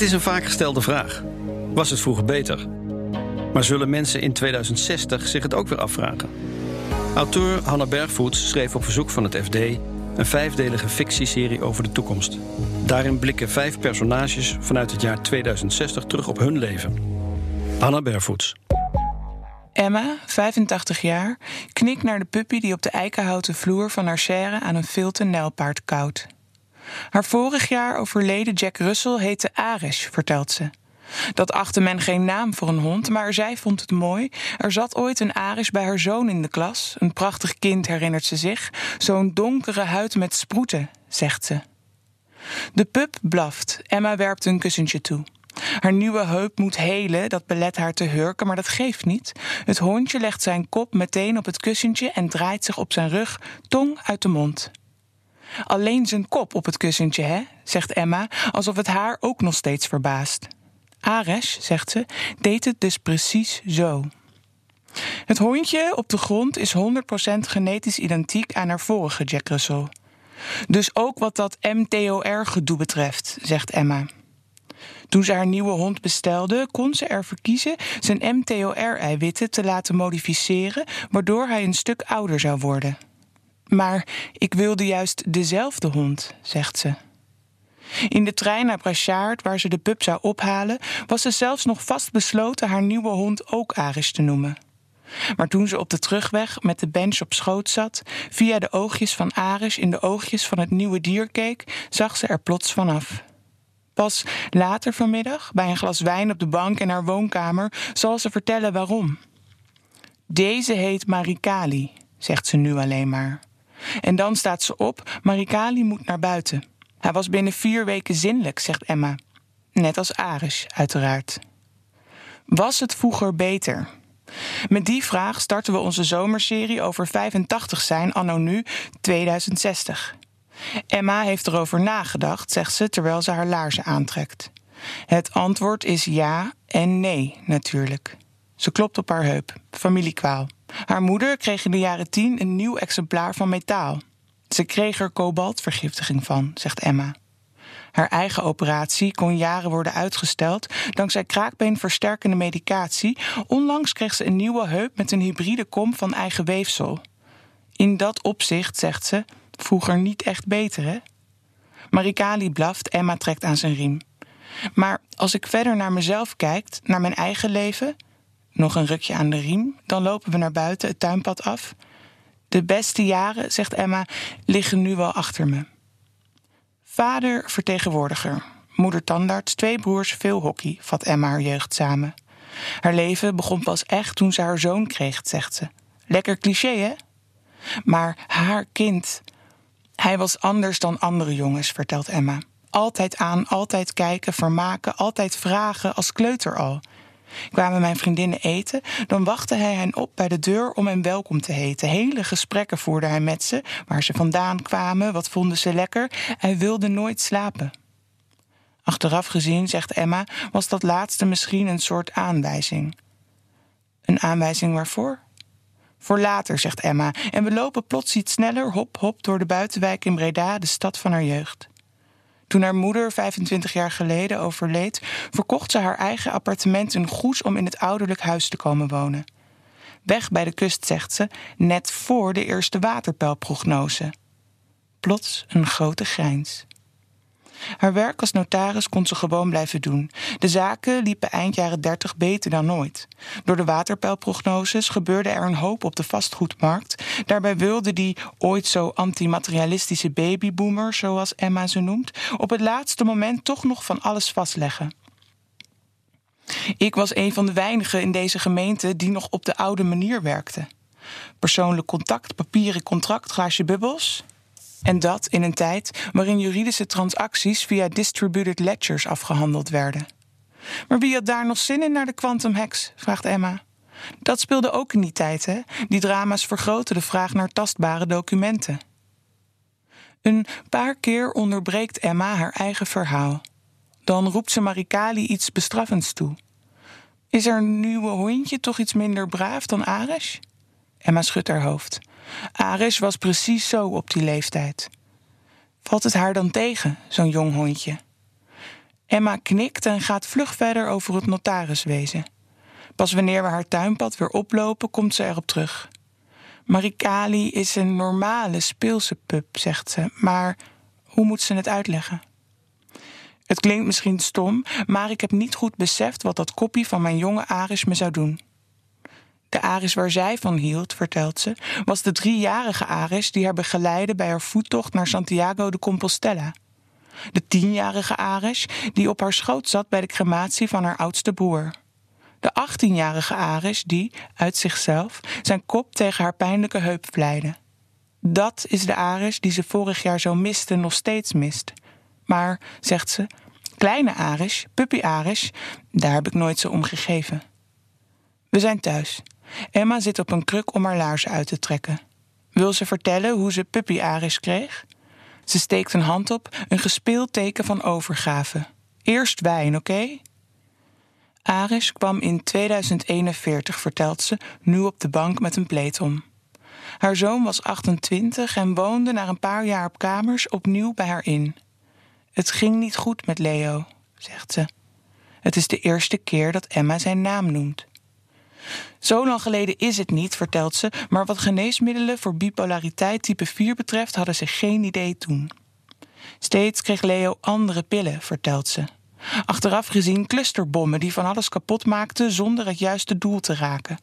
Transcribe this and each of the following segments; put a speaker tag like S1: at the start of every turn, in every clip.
S1: Het is een vaak gestelde vraag. Was het vroeger beter? Maar zullen mensen in 2060 zich het ook weer afvragen? Auteur Hanna Bergvoets schreef op verzoek van het FD een vijfdelige fictieserie over de toekomst. Daarin blikken vijf personages vanuit het jaar 2060 terug op hun leven. Hanna Bergvoets.
S2: Emma, 85 jaar, knikt naar de puppy die op de eikenhouten vloer van haar serre aan een filte nijlpaard koudt. Haar vorig jaar overleden Jack Russell heette Ares, vertelt ze. Dat achtte men geen naam voor een hond, maar zij vond het mooi. Er zat ooit een Aris bij haar zoon in de klas. Een prachtig kind, herinnert ze zich. Zo'n donkere huid met sproeten, zegt ze. De pup blaft. Emma werpt een kussentje toe. Haar nieuwe heup moet helen, dat belet haar te hurken, maar dat geeft niet. Het hondje legt zijn kop meteen op het kussentje en draait zich op zijn rug, tong uit de mond. Alleen zijn kop op het kussentje, hè? zegt Emma, alsof het haar ook nog steeds verbaast. Ares, zegt ze, deed het dus precies zo. Het hondje op de grond is 100% genetisch identiek aan haar vorige Jack Russell. Dus ook wat dat MTOR-gedoe betreft, zegt Emma. Toen ze haar nieuwe hond bestelde, kon ze ervoor kiezen zijn MTOR-eiwitten te laten modificeren, waardoor hij een stuk ouder zou worden. Maar ik wilde juist dezelfde hond, zegt ze. In de trein naar Braschaard, waar ze de pup zou ophalen, was ze zelfs nog vastbesloten haar nieuwe hond ook Aris te noemen. Maar toen ze op de terugweg met de bench op schoot zat, via de oogjes van Aris in de oogjes van het nieuwe dier keek, zag ze er plots vanaf. Pas later vanmiddag, bij een glas wijn op de bank in haar woonkamer, zal ze vertellen waarom. Deze heet Marikali, zegt ze nu alleen maar. En dan staat ze op, Marikali moet naar buiten. Hij was binnen vier weken zinnelijk, zegt Emma. Net als Aris, uiteraard. Was het vroeger beter? Met die vraag starten we onze zomerserie over 85 zijn anno nu 2060. Emma heeft erover nagedacht, zegt ze terwijl ze haar laarzen aantrekt. Het antwoord is ja en nee, natuurlijk. Ze klopt op haar heup. Familiekwaal. Haar moeder kreeg in de jaren tien een nieuw exemplaar van metaal. Ze kreeg er kobaltvergiftiging van, zegt Emma. Haar eigen operatie kon jaren worden uitgesteld dankzij kraakbeenversterkende medicatie. Onlangs kreeg ze een nieuwe heup met een hybride kom van eigen weefsel. In dat opzicht, zegt ze, vroeger niet echt beter, hè? Marikali blaft, Emma trekt aan zijn riem. Maar als ik verder naar mezelf kijk, naar mijn eigen leven, nog een rukje aan de riem, dan lopen we naar buiten het tuinpad af. De beste jaren, zegt Emma, liggen nu wel achter me. Vader vertegenwoordiger, moeder tandarts, twee broers, veel hockey, vat Emma haar jeugd samen. Haar leven begon pas echt toen ze haar zoon kreeg, zegt ze. Lekker cliché, hè? Maar haar kind, hij was anders dan andere jongens, vertelt Emma. Altijd aan, altijd kijken, vermaken, altijd vragen, als kleuter al. Kwamen mijn vriendinnen eten, dan wachtte hij hen op bij de deur om hen welkom te heten. Hele gesprekken voerde hij met ze, waar ze vandaan kwamen, wat vonden ze lekker. Hij wilde nooit slapen. Achteraf gezien, zegt Emma, was dat laatste misschien een soort aanwijzing. Een aanwijzing waarvoor? Voor later, zegt Emma, en we lopen plots iets sneller, hop, hop, door de buitenwijk in Breda, de stad van haar jeugd. Toen haar moeder 25 jaar geleden overleed, verkocht ze haar eigen appartement in Goes om in het ouderlijk huis te komen wonen. Weg bij de kust, zegt ze, net voor de eerste waterpeilprognose. Plots een grote grijns. Haar werk als notaris kon ze gewoon blijven doen. De zaken liepen eind jaren 30 beter dan ooit. Door de waterpeilprognoses gebeurde er een hoop op de vastgoedmarkt. Daarbij wilde die ooit zo antimaterialistische babyboomer, zoals Emma ze noemt, op het laatste moment toch nog van alles vastleggen. Ik was een van de weinigen in deze gemeente die nog op de oude manier werkte. Persoonlijk contact, papieren contract, glaasje bubbels. En dat in een tijd waarin juridische transacties via distributed ledgers afgehandeld werden. Maar wie had daar nog zin in naar de quantum hacks? vraagt Emma. Dat speelde ook in die tijd, hè? Die drama's vergroten de vraag naar tastbare documenten. Een paar keer onderbreekt Emma haar eigen verhaal. Dan roept ze Marikali iets bestraffends toe. Is een nieuwe hondje toch iets minder braaf dan Ares? Emma schudt haar hoofd. Ares was precies zo op die leeftijd. Valt het haar dan tegen, zo'n jong hondje? Emma knikt en gaat vlug verder over het notariswezen. Pas wanneer we haar tuinpad weer oplopen, komt ze erop terug. Marikali is een normale speelse pup, zegt ze, maar hoe moet ze het uitleggen? Het klinkt misschien stom, maar ik heb niet goed beseft wat dat koppie van mijn jonge Aris me zou doen. De Aris waar zij van hield, vertelt ze, was de driejarige Aris die haar begeleidde bij haar voettocht naar Santiago de Compostela. De tienjarige Aris die op haar schoot zat bij de crematie van haar oudste broer. De achttienjarige Aris die, uit zichzelf, zijn kop tegen haar pijnlijke heup vleide. Dat is de Aris die ze vorig jaar zo miste nog steeds mist. Maar, zegt ze, kleine Aris, puppy Aris, daar heb ik nooit zo om gegeven. We zijn thuis. Emma zit op een kruk om haar laarzen uit te trekken. Wil ze vertellen hoe ze puppy Aris kreeg? Ze steekt een hand op, een gespeeld teken van overgave. Eerst wijn, oké? Aris kwam in 2041, vertelt ze, nu op de bank met een pleet om. Haar zoon was 28 en woonde na een paar jaar op kamers opnieuw bij haar in. Het ging niet goed met Leo, zegt ze. Het is de eerste keer dat Emma zijn naam noemt. Zo lang geleden is het niet, vertelt ze, maar wat geneesmiddelen voor bipolariteit type 4 betreft hadden ze geen idee toen. Steeds kreeg Leo andere pillen, vertelt ze. Achteraf gezien clusterbommen die van alles kapot maakten zonder het juiste doel te raken.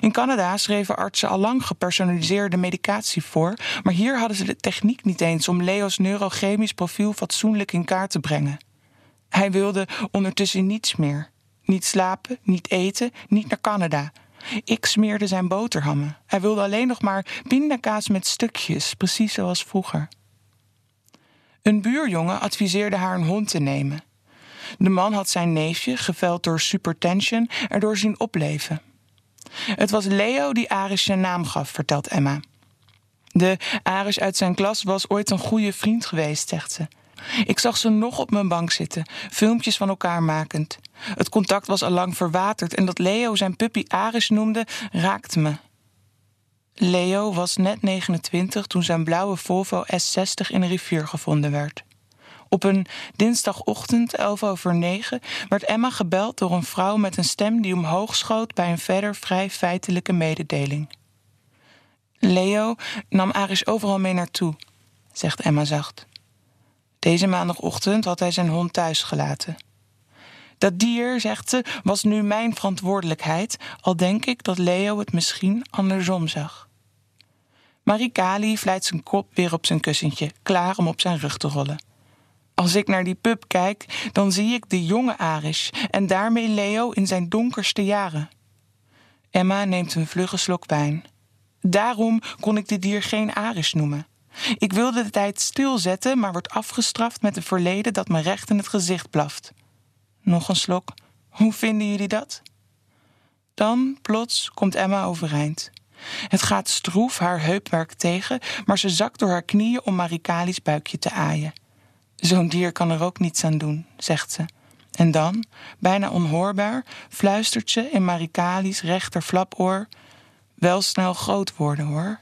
S2: In Canada schreven artsen al lang gepersonaliseerde medicatie voor, maar hier hadden ze de techniek niet eens om Leo's neurochemisch profiel fatsoenlijk in kaart te brengen. Hij wilde ondertussen niets meer. Niet slapen, niet eten, niet naar Canada. Ik smeerde zijn boterhammen. Hij wilde alleen nog maar pindakaas met stukjes, precies zoals vroeger. Een buurjongen adviseerde haar een hond te nemen. De man had zijn neefje, geveld door supertension, erdoor zien opleven. Het was Leo die Aris zijn naam gaf, vertelt Emma. De Aris uit zijn klas was ooit een goede vriend geweest, zegt ze. Ik zag ze nog op mijn bank zitten, filmpjes van elkaar makend. Het contact was al lang verwaterd en dat Leo zijn puppy Aris noemde, raakte me. Leo was net 29 toen zijn blauwe Volvo S60 in een rivier gevonden werd. Op een dinsdagochtend, 11 over 9, werd Emma gebeld door een vrouw met een stem die omhoog schoot bij een verder vrij feitelijke mededeling. Leo nam Aris overal mee naartoe, zegt Emma zacht. Deze maandagochtend had hij zijn hond thuis gelaten. Dat dier, zegt ze, was nu mijn verantwoordelijkheid, al denk ik dat Leo het misschien andersom zag. Marikali vlijt zijn kop weer op zijn kussentje, klaar om op zijn rug te rollen. Als ik naar die pub kijk, dan zie ik de jonge Aris en daarmee Leo in zijn donkerste jaren. Emma neemt een vlugge slok wijn. Daarom kon ik dit dier geen Aris noemen. Ik wilde de tijd stilzetten, maar word afgestraft met een verleden dat me recht in het gezicht blaft. Nog een slok. Hoe vinden jullie dat? Dan, plots, komt Emma overeind. Het gaat stroef haar heupwerk tegen, maar ze zakt door haar knieën om Marikali's buikje te aaien. Zo'n dier kan er ook niets aan doen, zegt ze. En dan, bijna onhoorbaar, fluistert ze in Marikali's rechter flapoor: Wel snel groot worden hoor.